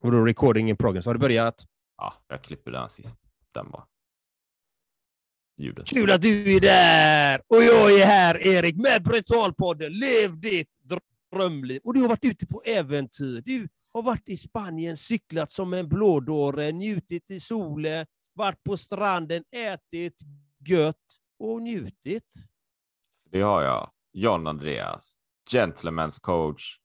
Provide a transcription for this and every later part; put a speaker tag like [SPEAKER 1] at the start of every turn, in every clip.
[SPEAKER 1] Och då recording in progress. Har du börjat?
[SPEAKER 2] Ja, jag klipper den sist. Den bara. Ljudet.
[SPEAKER 1] Kul att du är där! Och jag är här, Erik, med Brutalpodden. Lev ditt drömliv. Och du har varit ute på äventyr. Du har varit i Spanien, cyklat som en blådåre, njutit i solen, varit på stranden, ätit gött och njutit.
[SPEAKER 2] Det har jag. John Andreas, gentleman's coach.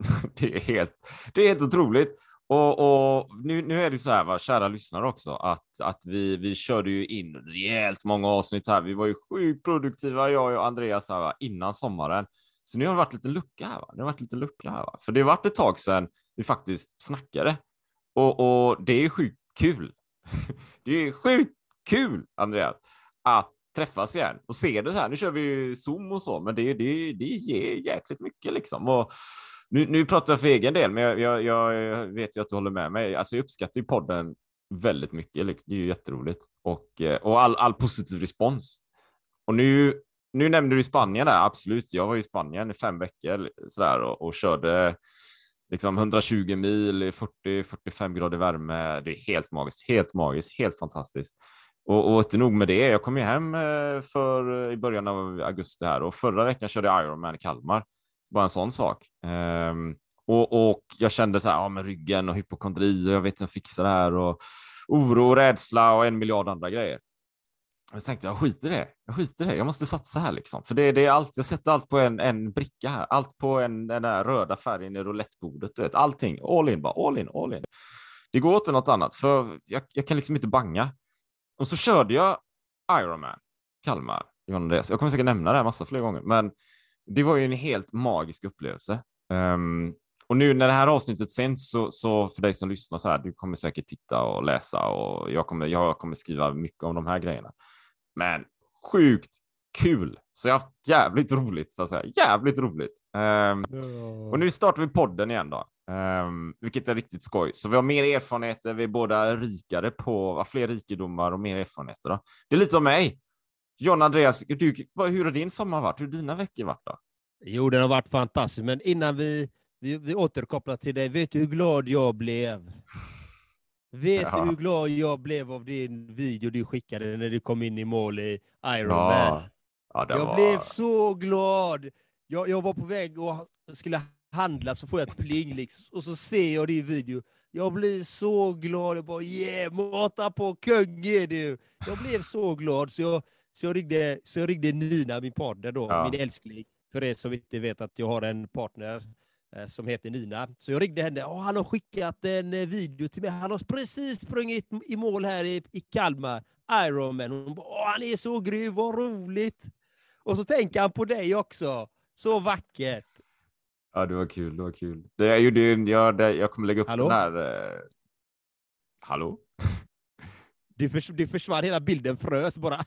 [SPEAKER 2] det, är helt, det är helt otroligt. Och, och nu, nu är det så här, va, kära lyssnare också, att, att vi, vi körde ju in rejält många avsnitt här. Vi var ju sjukt produktiva, jag och Andreas, här, va, innan sommaren. Så nu har det varit lite lucka här. Va? Det har varit lite lucka här. Va? För det har varit ett tag sedan vi faktiskt snackade. Och, och det är sjukt kul. det är sjukt kul, Andreas, att träffas igen och se det så här. Nu kör vi ju Zoom och så, men det, det, det ger jäkligt mycket liksom. Och nu, nu pratar jag för egen del, men jag, jag, jag vet ju att du håller med mig. Alltså, jag uppskattar ju podden väldigt mycket. Liksom. Det är ju jätteroligt och, eh, och all, all positiv respons. Och nu, nu nämnde du Spanien där, absolut. Jag var i Spanien i fem veckor sådär, och, och körde liksom 120 mil i 40-45 grader värme. Det är helt magiskt, helt magiskt, helt fantastiskt. Och, och inte nog med det, jag kom ju hem eh, för, i början av augusti här och förra veckan körde jag Ironman i Kalmar. Bara en sån sak. Um, och, och, jag kände så här, ja, men ryggen och hypokondri och jag vet inte fixa det här och oro och rädsla och en miljard andra grejer. Jag tänkte jag skiter i det. Jag skiter i det. Jag måste satsa här liksom, för det, det är allt. Jag sätter allt på en, en bricka här, allt på en, den där röda färgen i roulettebordet. Du vet, allting all in bara all in, all in. Det går inte något annat, för jag, jag kan liksom inte banga. Och så körde jag Ironman Kalmar. Jag kommer säkert nämna det här massa fler gånger, men det var ju en helt magisk upplevelse. Um, och nu när det här avsnittet sänds så, så för dig som lyssnar så här, du kommer säkert titta och läsa och jag kommer, jag kommer skriva mycket om de här grejerna. Men sjukt kul! Så jag har haft jävligt roligt, för att säga. Jävligt roligt. Um, och nu startar vi podden igen då, um, vilket är riktigt skoj. Så vi har mer erfarenheter, vi är båda rikare på, fler rikedomar och mer erfarenheter. Då. Det är lite om mig. John Andreas, du, hur har din sommar varit? Hur har dina veckor varit då?
[SPEAKER 1] Jo, den har varit fantastisk, men innan vi, vi, vi återkopplar till dig, vet du hur glad jag blev? Vet ja. du hur glad jag blev av din video du skickade när du kom in i mål i Iron ja. Ja, jag var... blev så glad! Jag, jag var på väg och skulle handla, så får jag ett pling liksom, och så ser jag din video. Jag blir så glad. Jag bara yeah, mata på kung är du! Jag blev så glad så jag så jag ringde, så jag ringde Nina, min partner då, ja. min älskling. För er som inte vet att jag har en partner eh, som heter Nina. Så jag ringde henne. och han har skickat en eh, video till mig. Han har precis sprungit i mål här i, i Kalmar, Ironman. Hon bara, han är så grym, vad roligt! Och så tänker han på dig också. Så vackert!
[SPEAKER 2] Ja, det var kul. Det var kul. Det, jag, gjorde, jag, jag kommer lägga upp Hallå? den här... Eh... Hallå?
[SPEAKER 1] Det, förs det försvann, hela bilden frös bara.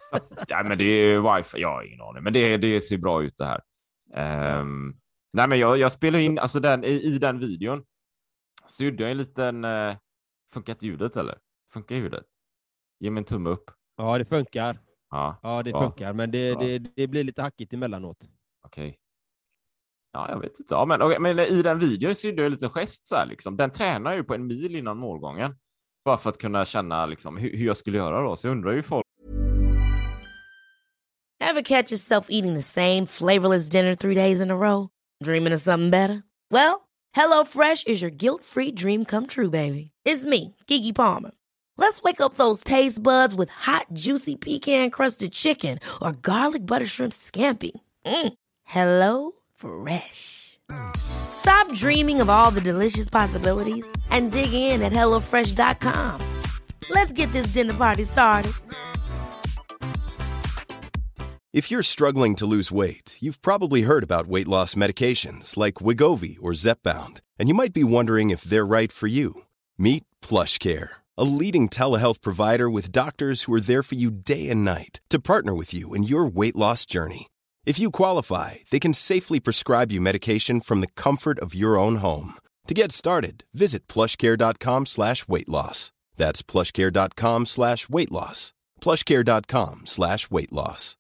[SPEAKER 2] ja, men det är wifi, jag har ingen aning, men det, det ser bra ut det här. Um, nej, men jag, jag spelar in, alltså den, i, i den videon så gjorde jag en liten, uh, funkat ljudet eller? Funkar ljudet? Ge mig en tumme upp.
[SPEAKER 1] Ja, det funkar. Ja, ja det ja. funkar, men det, det, det blir lite hackigt emellanåt.
[SPEAKER 2] Okej. Okay. Ja, jag vet inte. Ja, men, okay, men i den videon så gjorde jag en liten gest så här, liksom. Den tränar ju på en mil innan målgången. Bara för att kunna känna liksom, hur, hur jag skulle göra då. Så jag undrar ju folk.
[SPEAKER 3] Have catch yourself eating the same flavorless dinner three days in a row? Dreaming of something better? Well, hello fresh is your guilt free dream come true baby. It's me, Gigi Palmer. Let's wake up those taste buds with hot juicy pecan crusted chicken or garlic butter shrimp scampi. Mm. Hello fresh. Stop dreaming of all the delicious possibilities and dig in at HelloFresh.com. Let's get this dinner party started.
[SPEAKER 4] If you're struggling to lose weight, you've probably heard about weight loss medications like Wigovi or Zepbound, and you might be wondering if they're right for you. Meet PlushCare, a leading telehealth provider with doctors who are there for you day and night to partner with you in your weight loss journey. If you qualify, they can safely prescribe you medication from the comfort of your own home. To get started, visit plushcare.com slash weight loss. That's plushcare.com slash weight loss. Plushcare.com slash weight loss.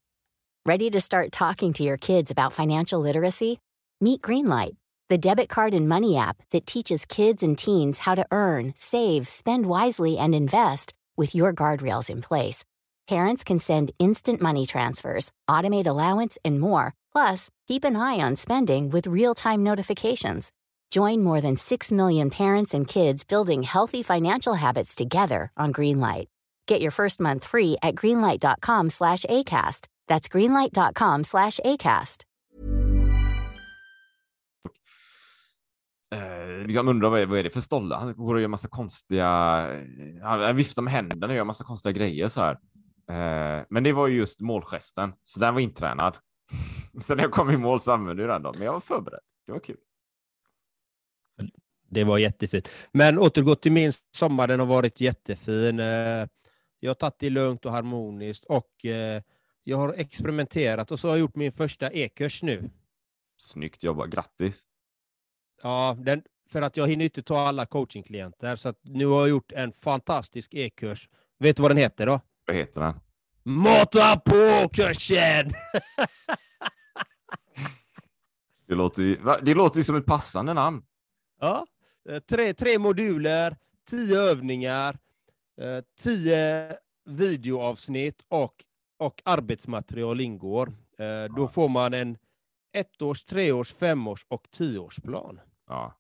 [SPEAKER 5] Ready to start talking to your kids about financial literacy? Meet Greenlight the debit card and money app that teaches kids and teens how to earn, save, spend wisely, and invest with your guardrails in place. Parents can send instant money transfers, automate allowance, and more. Plus, keep an eye on spending with real time notifications. Join more than 6 million parents and kids building healthy financial habits together on Greenlight. Get your first month free at greenlight.com slash ACAST. That's greenlight.com slash ACAST.
[SPEAKER 2] Eh, liksom undrar vad vad är det för stolle? Han går och gör massa konstiga... Han viftar med händerna och gör massa konstiga grejer så här. Eh, men det var ju just målgesten, så den var intränad. så när jag kom i mål så använde jag den då, men jag var förberedd. Det var kul.
[SPEAKER 1] Det var jättefint. Men återgå till min sommar, den har varit jättefin. Eh, jag har tagit det lugnt och harmoniskt och eh, jag har experimenterat och så har jag gjort min första e-kurs nu.
[SPEAKER 2] Snyggt jobbat, grattis!
[SPEAKER 1] Ja, den, för att jag hinner inte ta alla coachingklienter, så nu har jag gjort en fantastisk e-kurs. Vet du vad den heter då?
[SPEAKER 2] Vad heter den?
[SPEAKER 1] Mata på-kursen!
[SPEAKER 2] det, låter det låter som ett passande namn.
[SPEAKER 1] Ja, eh, tre, tre moduler, tio övningar, eh, tio videoavsnitt och, och arbetsmaterial ingår. Eh, då får man en ettårs, treårs, femårs och tioårsplan.
[SPEAKER 2] Ja.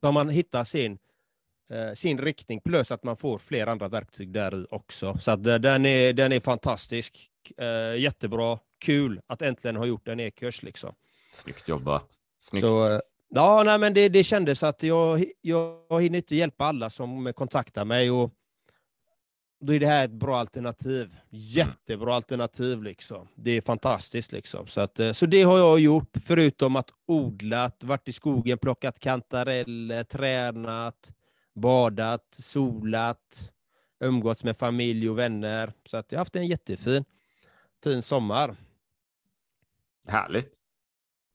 [SPEAKER 1] Så man hittar sin, sin riktning plus att man får fler andra verktyg där också. Så att den, är, den är fantastisk. Jättebra. Kul att äntligen ha gjort en e-kurs. Liksom.
[SPEAKER 2] Snyggt jobbat. Snyggt.
[SPEAKER 1] Så, Ja, nej, men det, det kändes att jag, jag hinner inte hjälpa alla som kontaktar mig. Och då är det här ett bra alternativ. Jättebra alternativ. liksom. Det är fantastiskt. liksom. Så, att, så det har jag gjort, förutom att odlat, varit i skogen, plockat kantareller, tränat, badat, solat, umgåtts med familj och vänner. Så att jag har haft en jättefin fin sommar.
[SPEAKER 2] Härligt.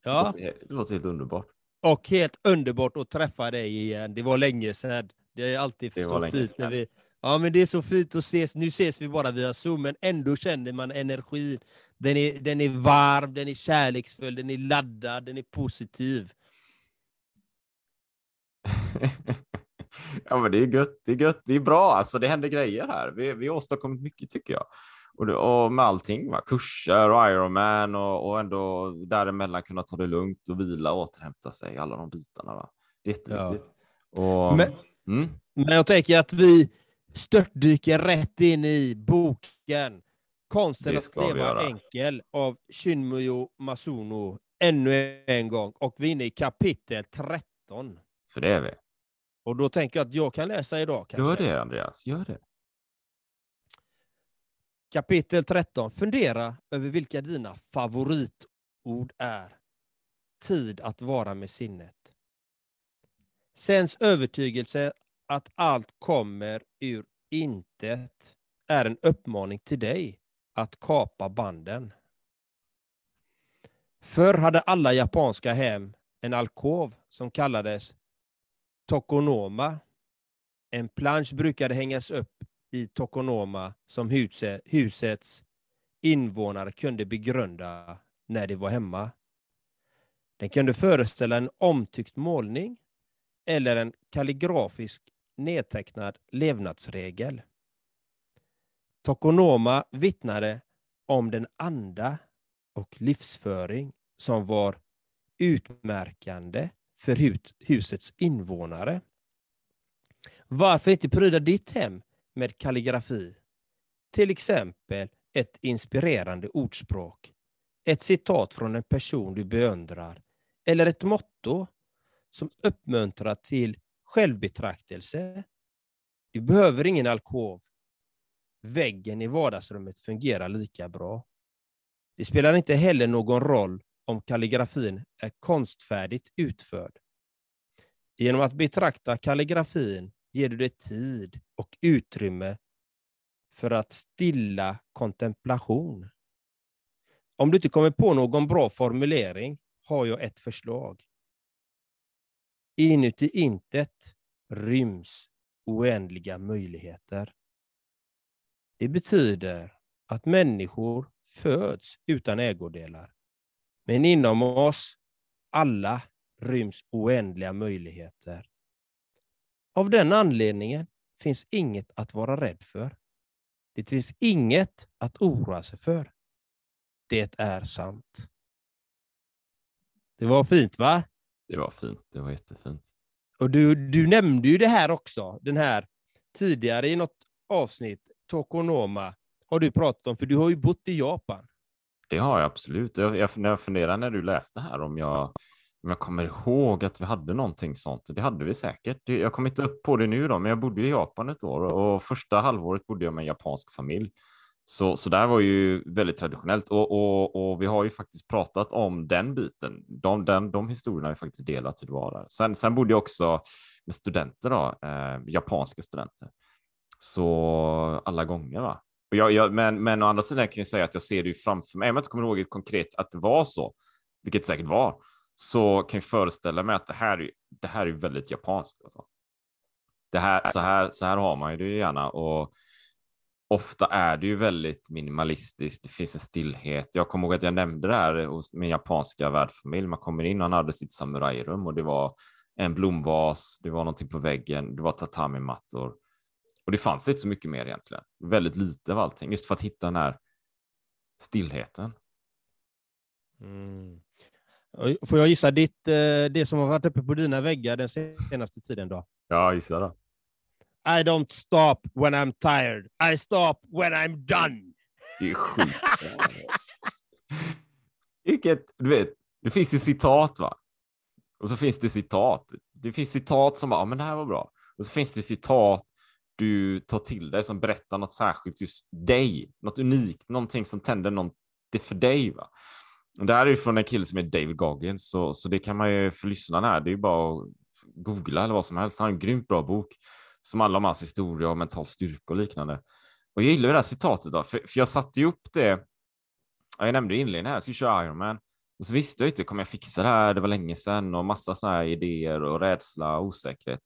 [SPEAKER 1] Ja.
[SPEAKER 2] Det låter, det låter helt underbart.
[SPEAKER 1] Och helt underbart att träffa dig igen. Det var länge sedan. Det är alltid det så fint när vi... Ja, men det är så fint att ses. Nu ses vi bara via Zoom, men ändå känner man energin. Den är, den är varm, den är kärleksfull, den är laddad, den är positiv.
[SPEAKER 2] ja, men det är gött. Det är gött. Det är bra. Alltså, det händer grejer här. Vi, vi har åstadkommit mycket tycker jag. Och, det, och med allting, va? kurser och Ironman och, och ändå däremellan kunna ta det lugnt och vila och återhämta sig, alla de bitarna. Va? Det är jätteviktigt. Ja. Och,
[SPEAKER 1] men, mm. men jag tänker att vi störtdyker rätt in i boken Konsten att leva enkel av Shinmuyo Masuno ännu en gång. Och vi är inne i kapitel 13.
[SPEAKER 2] För det är vi.
[SPEAKER 1] Och då tänker jag att jag kan läsa idag. Kanske.
[SPEAKER 2] Gör det, Andreas. Gör det.
[SPEAKER 1] Kapitel 13. Fundera över vilka dina favoritord är. Tid att vara med sinnet. Sens övertygelse att allt kommer ur intet är en uppmaning till dig att kapa banden. Förr hade alla japanska hem en alkov som kallades tokonoma. En plansch brukade hängas upp i Tokonoma som huset, husets invånare kunde begrunda när de var hemma. Den kunde föreställa en omtyckt målning eller en kalligrafisk nedtecknad levnadsregel. Tokonoma vittnade om den anda och livsföring som var utmärkande för husets invånare. Varför inte pryda ditt hem med kalligrafi. Till exempel ett inspirerande ordspråk, ett citat från en person du beundrar eller ett motto som uppmuntrar till självbetraktelse. Du behöver ingen alkov. Väggen i vardagsrummet fungerar lika bra. Det spelar inte heller någon roll om kalligrafin är konstfärdigt utförd. Genom att betrakta kalligrafin ger du dig tid och utrymme för att stilla kontemplation. Om du inte kommer på någon bra formulering har jag ett förslag. Inuti intet ryms oändliga möjligheter. Det betyder att människor föds utan ägodelar. Men inom oss alla ryms oändliga möjligheter. Av den anledningen finns inget att vara rädd för. Det finns inget att oroa sig för. Det är sant. Det var fint, va?
[SPEAKER 2] Det var fint. Det var jättefint.
[SPEAKER 1] Och du, du nämnde ju det här också, den här tidigare i något avsnitt, Tokonoma, har du pratat om, för du har ju bott i Japan.
[SPEAKER 2] Det har jag absolut. Jag, jag, jag funderar när du läste här om jag, om jag kommer ihåg att vi hade någonting sånt. Det hade vi säkert. Jag kommer inte upp på det nu då, men jag bodde i Japan ett år och första halvåret bodde jag med en japansk familj. Så, så där var ju väldigt traditionellt och, och, och vi har ju faktiskt pratat om den biten. De, den, de historierna har vi faktiskt delat hur det var där. Sen, sen bodde jag också med studenter, då, eh, japanska studenter. Så alla gånger. Va? Jag, jag, men, men å andra sidan kan jag säga att jag ser det ju framför mig. Om jag inte kommer ihåg konkret att det var så, vilket säkert var, så kan jag föreställa mig att det här, är, det här är väldigt japanskt. Alltså. Det här, så, här, så här har man ju det gärna. Och ofta är det ju väldigt minimalistiskt. Det finns en stillhet. Jag kommer ihåg att jag nämnde det här hos min japanska värdfamilj. Man kommer in och han hade sitt samurajrum och det var en blomvas. Det var någonting på väggen. Det var tatami-mattor och det fanns inte så mycket mer egentligen. Väldigt lite av allting, just för att hitta den här stillheten.
[SPEAKER 1] Mm. Får jag gissa ditt, eh, det som har varit uppe på dina väggar den senaste tiden då?
[SPEAKER 2] Ja, gissa då.
[SPEAKER 1] I don't stop when I'm tired. I stop when I'm done.
[SPEAKER 2] Det är sjukt. Vilket, du vet, det finns ju citat va? Och så finns det citat. Det finns citat som bara, ja men det här var bra. Och så finns det citat du tar till dig som berättar något särskilt just dig, något unikt, någonting som tänder något för dig. Va? Och det här är ju från en kille som är David Goggins, så, så det kan man ju för lyssnarna här, det är ju bara att googla eller vad som helst. Han har en grymt bra bok som handlar om hans historia och mental styrka och liknande. Och jag gillar det här citatet då, för, för jag satte ju upp det. Jag nämnde inledningen här, jag ska köra Ironman. Och så visste jag inte, kommer jag fixa det här? Det var länge sedan och massa sådana här idéer och rädsla och osäkerhet.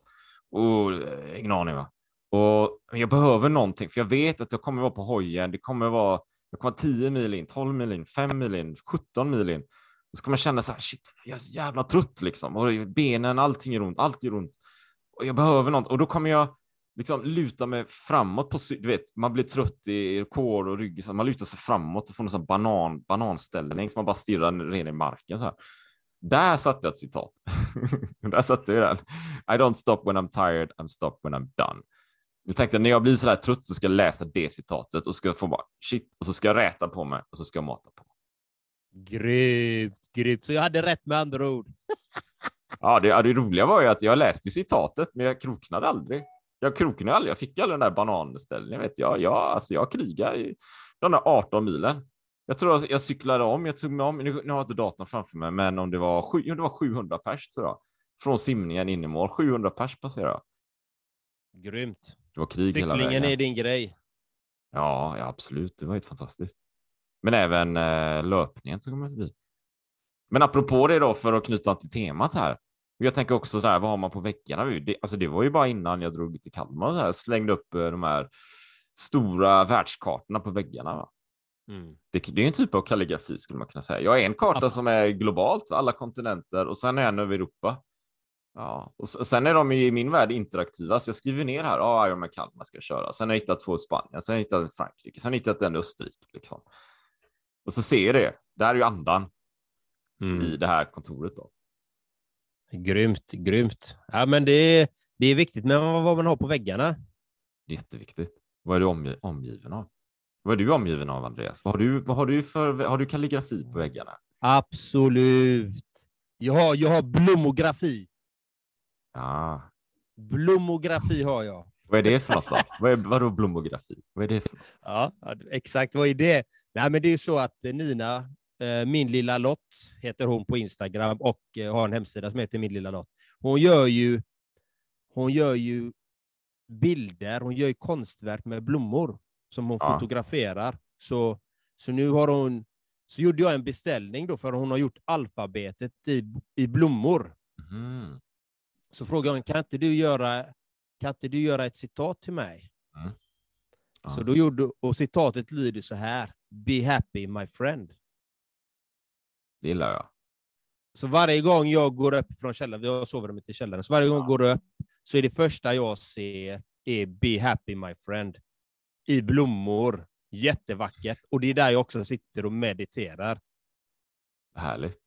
[SPEAKER 2] Och eh, ingen aning va. Och jag behöver någonting, för jag vet att jag kommer vara på hojen. Det kommer vara, jag kommer vara 10 mil in, 12 mil in, 5 mil in, 17 mil in. Så kommer jag känna så här, shit, jag är så jävla trött liksom. Och benen, allting är ont, allt är ont. Och jag behöver något. Och då kommer jag liksom luta mig framåt på, du vet, man blir trött i kår och rygg, så man lutar sig framåt och får en sån banan, bananställning så man bara stirrar ner i marken så här. Där satte jag ett citat. Där satte jag den. I don't stop when I'm tired, I'm stop when I'm done. Jag tänkte när jag blir så här trött så ska jag läsa det citatet och ska få bara shit och så ska jag räta på mig och så ska jag mata på.
[SPEAKER 1] Grymt, grymt. Så jag hade rätt med andra ord.
[SPEAKER 2] ja, det, det roliga var ju att jag läste citatet, men jag kroknade aldrig. Jag kroknade aldrig. Jag fick aldrig den där bananställningen. Vet jag, jag, alltså jag krigade i de där 18 milen. Jag tror att jag cyklade om. Jag tog mig om. Nu, nu har jag inte datorn framför mig, men om det var, sju, det var 700 pers tror jag. Från simningen in i mål. 700 pers passerade jag.
[SPEAKER 1] Grymt.
[SPEAKER 2] Det var krig
[SPEAKER 1] Cyklingen
[SPEAKER 2] hela vägen.
[SPEAKER 1] är din grej.
[SPEAKER 2] Ja, ja, absolut. Det var helt fantastiskt. Men även eh, löpningen tog man förbi. Men apropå det då, för att knyta till temat här. Jag tänker också så här, vad har man på väggarna? Det, alltså det var ju bara innan jag drog till Kalmar och så här, slängde upp eh, de här stora världskartorna på väggarna. Mm. Det, det, är en typ av kalligrafi skulle man kunna säga. Jag har en karta som är globalt, alla kontinenter och sen är en över Europa. Ja, och sen är de i min värld interaktiva, så jag skriver ner här, ja, Ironman Kalmar ska jag köra. Sen har jag hittat två i Spanien, sen har jag hittat Frankrike, sen har jag hittat en i Österrike. Liksom. Och så ser jag det. Det här är ju andan mm. i det här kontoret. Då.
[SPEAKER 1] Grymt, grymt. Ja, men det är, det är viktigt med vad man har på väggarna.
[SPEAKER 2] Jätteviktigt. Vad är du omg omgiven av? Vad är du omgiven av, Andreas? Vad har du, vad har du för har du kalligrafi på väggarna?
[SPEAKER 1] Absolut. Jag har, jag har blommografi.
[SPEAKER 2] Ja.
[SPEAKER 1] Blommografi har jag.
[SPEAKER 2] Vad är det för något då? Vad är, vadå blommografi? Vad är det för något?
[SPEAKER 1] Ja, exakt. Vad är det? Nej, men det är så att Nina, eh, min lilla lott, heter hon på Instagram och eh, har en hemsida som heter min lilla lott. Hon gör ju, hon gör ju bilder, hon gör ju konstverk med blommor som hon ja. fotograferar. Så, så nu har hon, så gjorde jag en beställning då, för hon har gjort alfabetet i, i blommor. Mm så frågade hon, kan inte du göra, kan inte du göra ett citat till mig? Mm. Ja. Så då gjorde, och citatet lyder så här, Be happy my friend.
[SPEAKER 2] Det gillar jag.
[SPEAKER 1] Så varje gång jag går upp från källaren, vi har sovrummet i källaren, så varje gång jag går upp så är det första jag ser är Be happy my friend. I blommor. Jättevackert. Och det är där jag också sitter och mediterar.
[SPEAKER 2] Härligt.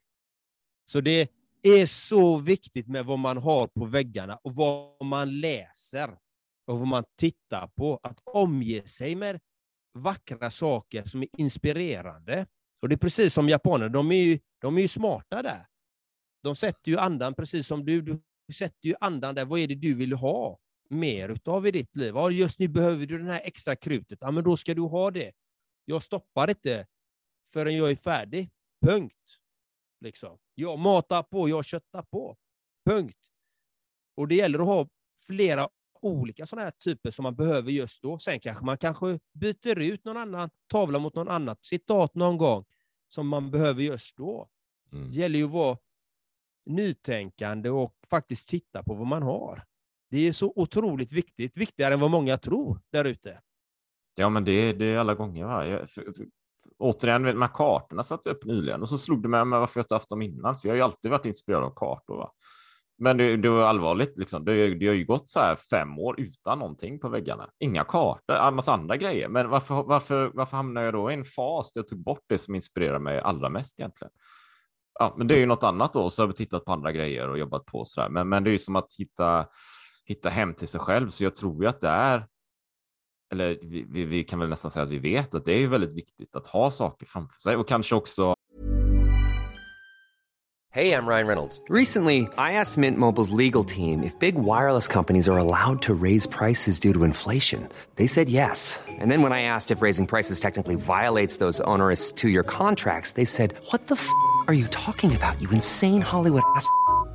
[SPEAKER 1] Så det är så viktigt med vad man har på väggarna och vad man läser och vad man tittar på. Att omge sig med vackra saker som är inspirerande. Och det är precis som japaner, de är ju, de är ju smarta där. De sätter ju andan precis som du. Du sätter ju andan där. Vad är det du vill ha mer utav i ditt liv? Ja, just nu behöver du det här extra krutet. Ja, men då ska du ha det. Jag stoppar inte förrän jag är färdig. Punkt. Liksom. Jag matar på, jag köttar på. Punkt. Och det gäller att ha flera olika sådana här typer som man behöver just då. Sen kanske man kanske byter ut någon annan tavla mot någon annat citat någon gång som man behöver just då.
[SPEAKER 2] Mm.
[SPEAKER 1] Det gäller ju att vara nytänkande och faktiskt titta på vad man har. Det är så otroligt viktigt, viktigare än vad många tror där ute.
[SPEAKER 2] Ja, men det, det är alla gånger. Va? Jag, för, för, återigen, med här kartorna satte jag upp nyligen och så slog det mig med varför jag inte haft dem innan, för jag har ju alltid varit inspirerad av kartor. Va? Men det, det var allvarligt, liksom. det, det har ju gått så här fem år utan någonting på väggarna. Inga kartor, en massa andra grejer. Men varför, varför, varför hamnade jag då i en fas där jag tog bort det som inspirerar mig allra mest egentligen? Ja, men det är ju något annat då, så har vi tittat på andra grejer och jobbat på så här. Men, men det är ju som att hitta, hitta hem till sig själv, så jag tror ju att det är eller vi, vi, vi, kan väl nästan säga att vi vet att det är väldigt viktigt att ha saker framför sig och kanske också.
[SPEAKER 6] Hey, I'm Ryan Reynolds. Recently, I asked Mint Mobile's legal team if big wireless companies are allowed to raise prices due to inflation. They said yes. And then when I asked if raising prices technically violates those onerous two-year contracts, they said, "What the f*** are you talking about? You insane Hollywood ass."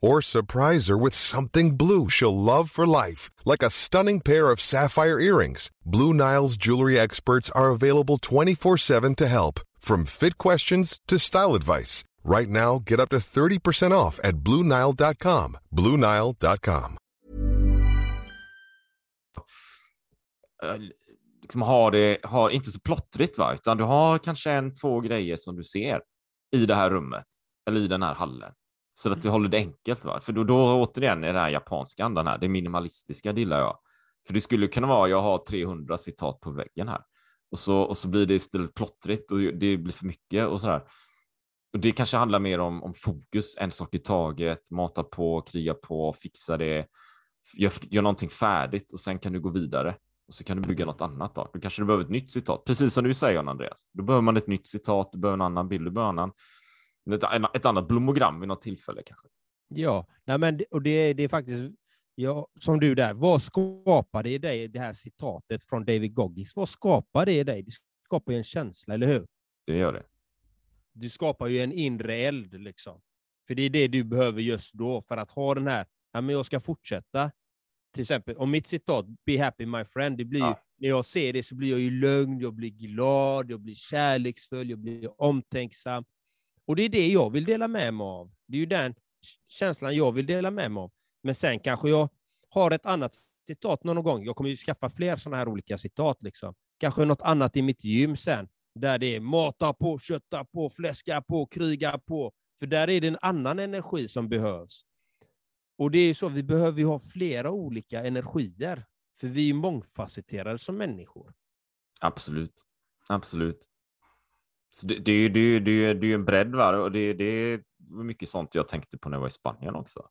[SPEAKER 7] Or surprise her with something blue she'll love for life, like a stunning pair of sapphire earrings. Blue Nile's jewelry experts are available 24 7 to help, from fit questions to style advice. Right now, get up to 30% off at BlueNile.com. BlueNile.com.
[SPEAKER 2] Eh, liksom ha det, ha, inte så plottrigt, va? utan du har kanske en, två grejer som du ser i det här rummet eller i den här hallen. Så att du håller det enkelt. Va? För då, då återigen är det här japanska andan här, det minimalistiska det gillar jag. För det skulle kunna vara, jag har 300 citat på väggen här och så, och så blir det istället plottrigt och det blir för mycket och sådär. Och det kanske handlar mer om, om fokus, en sak i taget, mata på, kriga på, fixa det, gör, gör någonting färdigt och sen kan du gå vidare och så kan du bygga något annat. Då, då kanske du behöver ett nytt citat, precis som du säger Andreas. Då behöver man ett nytt citat, du behöver en annan bild, du behöver en annan ett, ett annat blomogram vid något tillfälle kanske.
[SPEAKER 1] Ja, nej men, och det, det är faktiskt, ja, som du där, vad skapar det i dig, det här citatet från David Goggins? Vad skapar det i dig? Det skapar ju en känsla, eller hur?
[SPEAKER 2] Det gör det.
[SPEAKER 1] Du skapar ju en inre eld, liksom. För det är det du behöver just då, för att ha den här, ja, men jag ska fortsätta. Till exempel, om mitt citat, Be happy my friend, det blir ja. när jag ser det så blir jag ju lugn, jag blir glad, jag blir kärleksfull, jag blir omtänksam. Och det är det jag vill dela med mig av. Det är ju den känslan jag vill dela med mig av. Men sen kanske jag har ett annat citat någon gång. Jag kommer ju skaffa fler sådana här olika citat. Liksom. Kanske något annat i mitt gym sen, där det är mata på, kötta på, fläska på, kriga på. För där är det en annan energi som behövs. Och det är så, vi behöver ju ha flera olika energier, för vi är mångfacetterade som människor.
[SPEAKER 2] Absolut, absolut. Så det, det, är ju, det, är, det, är, det är en bredd, va? och det, det är mycket sånt jag tänkte på när jag var i Spanien också.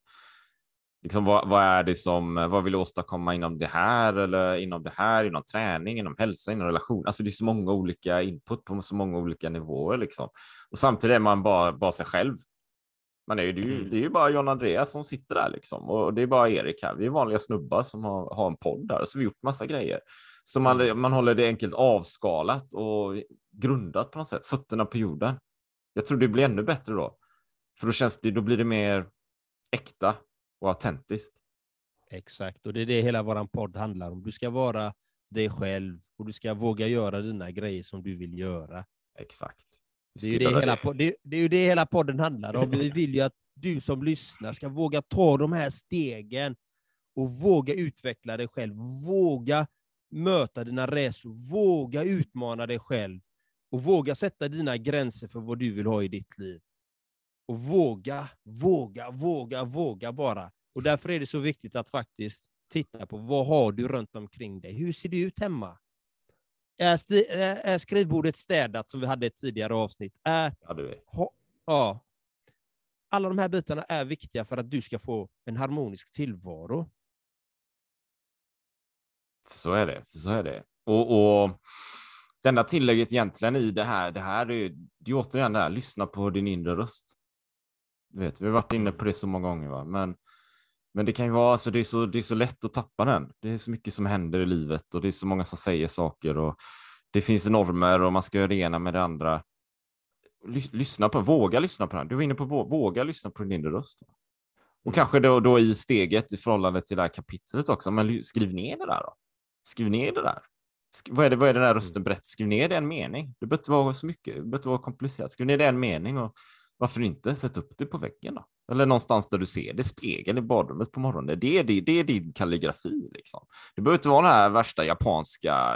[SPEAKER 2] Liksom, vad, vad är det som, vad vill du åstadkomma inom det här eller inom det här, inom träning, inom hälsa, inom relation? Alltså det är så många olika input på så många olika nivåer liksom. Och samtidigt är man bara, bara sig själv. Man är ju, det, är ju, mm. det är ju bara John Andreas som sitter där liksom och det är bara Erik här. Vi är vanliga snubbar som har, har en podd där så vi gjort massa grejer. Så man, mm. man håller det enkelt avskalat och grundat på något sätt, fötterna på jorden. Jag tror det blir ännu bättre då. För då känns det, då blir det mer äkta och autentiskt.
[SPEAKER 1] Exakt, och det är det hela vår podd handlar om. Du ska vara dig själv och du ska våga göra dina grejer som du vill göra.
[SPEAKER 2] Exakt.
[SPEAKER 1] Det är, ju det, hela, po- det, det är ju det hela podden handlar om. Vi vill ju att du som lyssnar ska våga ta de här stegen och våga utveckla dig själv. Våga möta dina rädslor, våga utmana dig själv och våga sätta dina gränser för vad du vill ha i ditt liv. Och våga, våga, våga, våga bara. Och därför är det så viktigt att faktiskt titta på vad har du runt omkring dig? Hur ser det ut hemma? Är, är skrivbordet städat som vi hade i ett tidigare avsnitt? Är. ha, ja. Alla de här bitarna är viktiga för att du ska få en harmonisk tillvaro.
[SPEAKER 2] Så är det. Så är det. Och, och det enda tillägget egentligen i det här, det här är, är återigen det här, lyssna på din inre röst. Du vet, vi har varit inne på det så många gånger, va? men men det kan ju vara, alltså det är, så, det är så lätt att tappa den. Det är så mycket som händer i livet och det är så många som säger saker och det finns normer och man ska göra det ena med det andra. Lys- Lyssna på, våga lyssna på den. Du var inne på vå- våga lyssna på din inre röst. Och kanske då, då i steget i förhållande till det här kapitlet också, men skriv ner det där då. Skriv ner det där. Vad, är det, vad är den här rösten berättar? Skriv ner det i en mening. Det behöver inte vara så mycket, det behöver inte vara komplicerat. Skriv ner det i en mening och varför inte sätta upp det på väggen då? Eller någonstans där du ser det, spegeln i badrummet på morgonen. Det är, det, det är din kalligrafi. Liksom. Det behöver inte vara det här värsta japanska,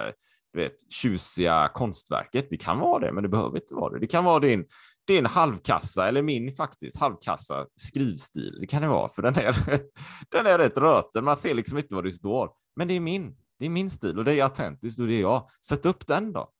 [SPEAKER 2] du vet, tjusiga konstverket. Det kan vara det, men det behöver inte vara det. Det kan vara din, din halvkassa, eller min faktiskt, halvkassa skrivstil. Det kan det vara, för den är rätt, den är rätt röten. Man ser liksom inte vad det står. Men det är min. Det är min stil och det är autentiskt och det är jag. Sätt upp den då.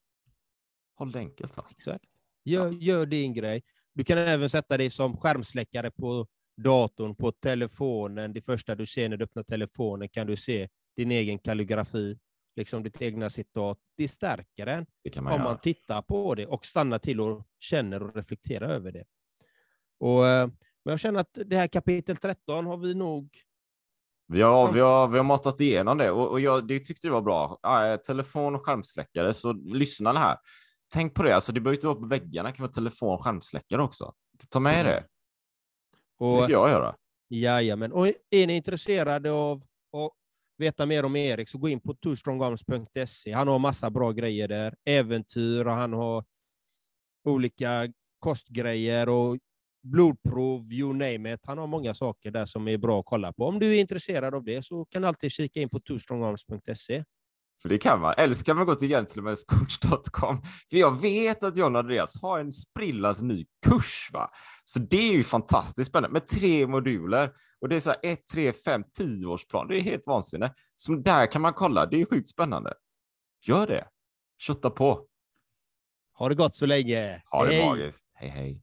[SPEAKER 2] Håll det enkelt. Va?
[SPEAKER 1] Exakt. Gör, gör din grej. Du kan även sätta dig som skärmsläckare på datorn, på telefonen. Det första du ser när du öppnar telefonen kan du se din egen kalligrafi, liksom ditt egna citat. Det stärker en
[SPEAKER 2] Det man
[SPEAKER 1] om
[SPEAKER 2] göra.
[SPEAKER 1] man tittar på det och stannar till och känner och reflekterar över det. Och, eh, men jag känner att det här kapitel 13 har vi nog...
[SPEAKER 2] Vi har, vi, har, vi har matat igenom det och, och jag det tyckte det var bra. Ja, telefon och skärmsläckare, så lyssna här. Tänk på det, alltså det behöver inte vara på väggarna, det kan vara telefon och skärmsläckare också. Ta med det. Det
[SPEAKER 1] Och,
[SPEAKER 2] ska jag göra.
[SPEAKER 1] Jajamän. Och är ni intresserade av att veta mer om Erik så gå in på twostrongarms.se. Han har massa bra grejer där. Äventyr och han har olika kostgrejer och blodprov, you name it. Han har många saker där som är bra att kolla på. Om du är intresserad av det så kan du alltid kika in på twostrongarms.se.
[SPEAKER 2] För det kan man. Eller så kan man gå till gentlemanscoach.com. För jag vet att John Andreas har en sprillans ny kurs. Va? Så det är ju fantastiskt spännande med tre moduler. Och det är så här 1, 3, 5, 10 årsplan. Det är helt vansinnigt. Så där kan man kolla. Det är sjukt spännande. Gör det. Kötta på.
[SPEAKER 1] Ha det gott så länge.
[SPEAKER 2] Ha det
[SPEAKER 1] Hej!
[SPEAKER 2] magiskt. Hej hej.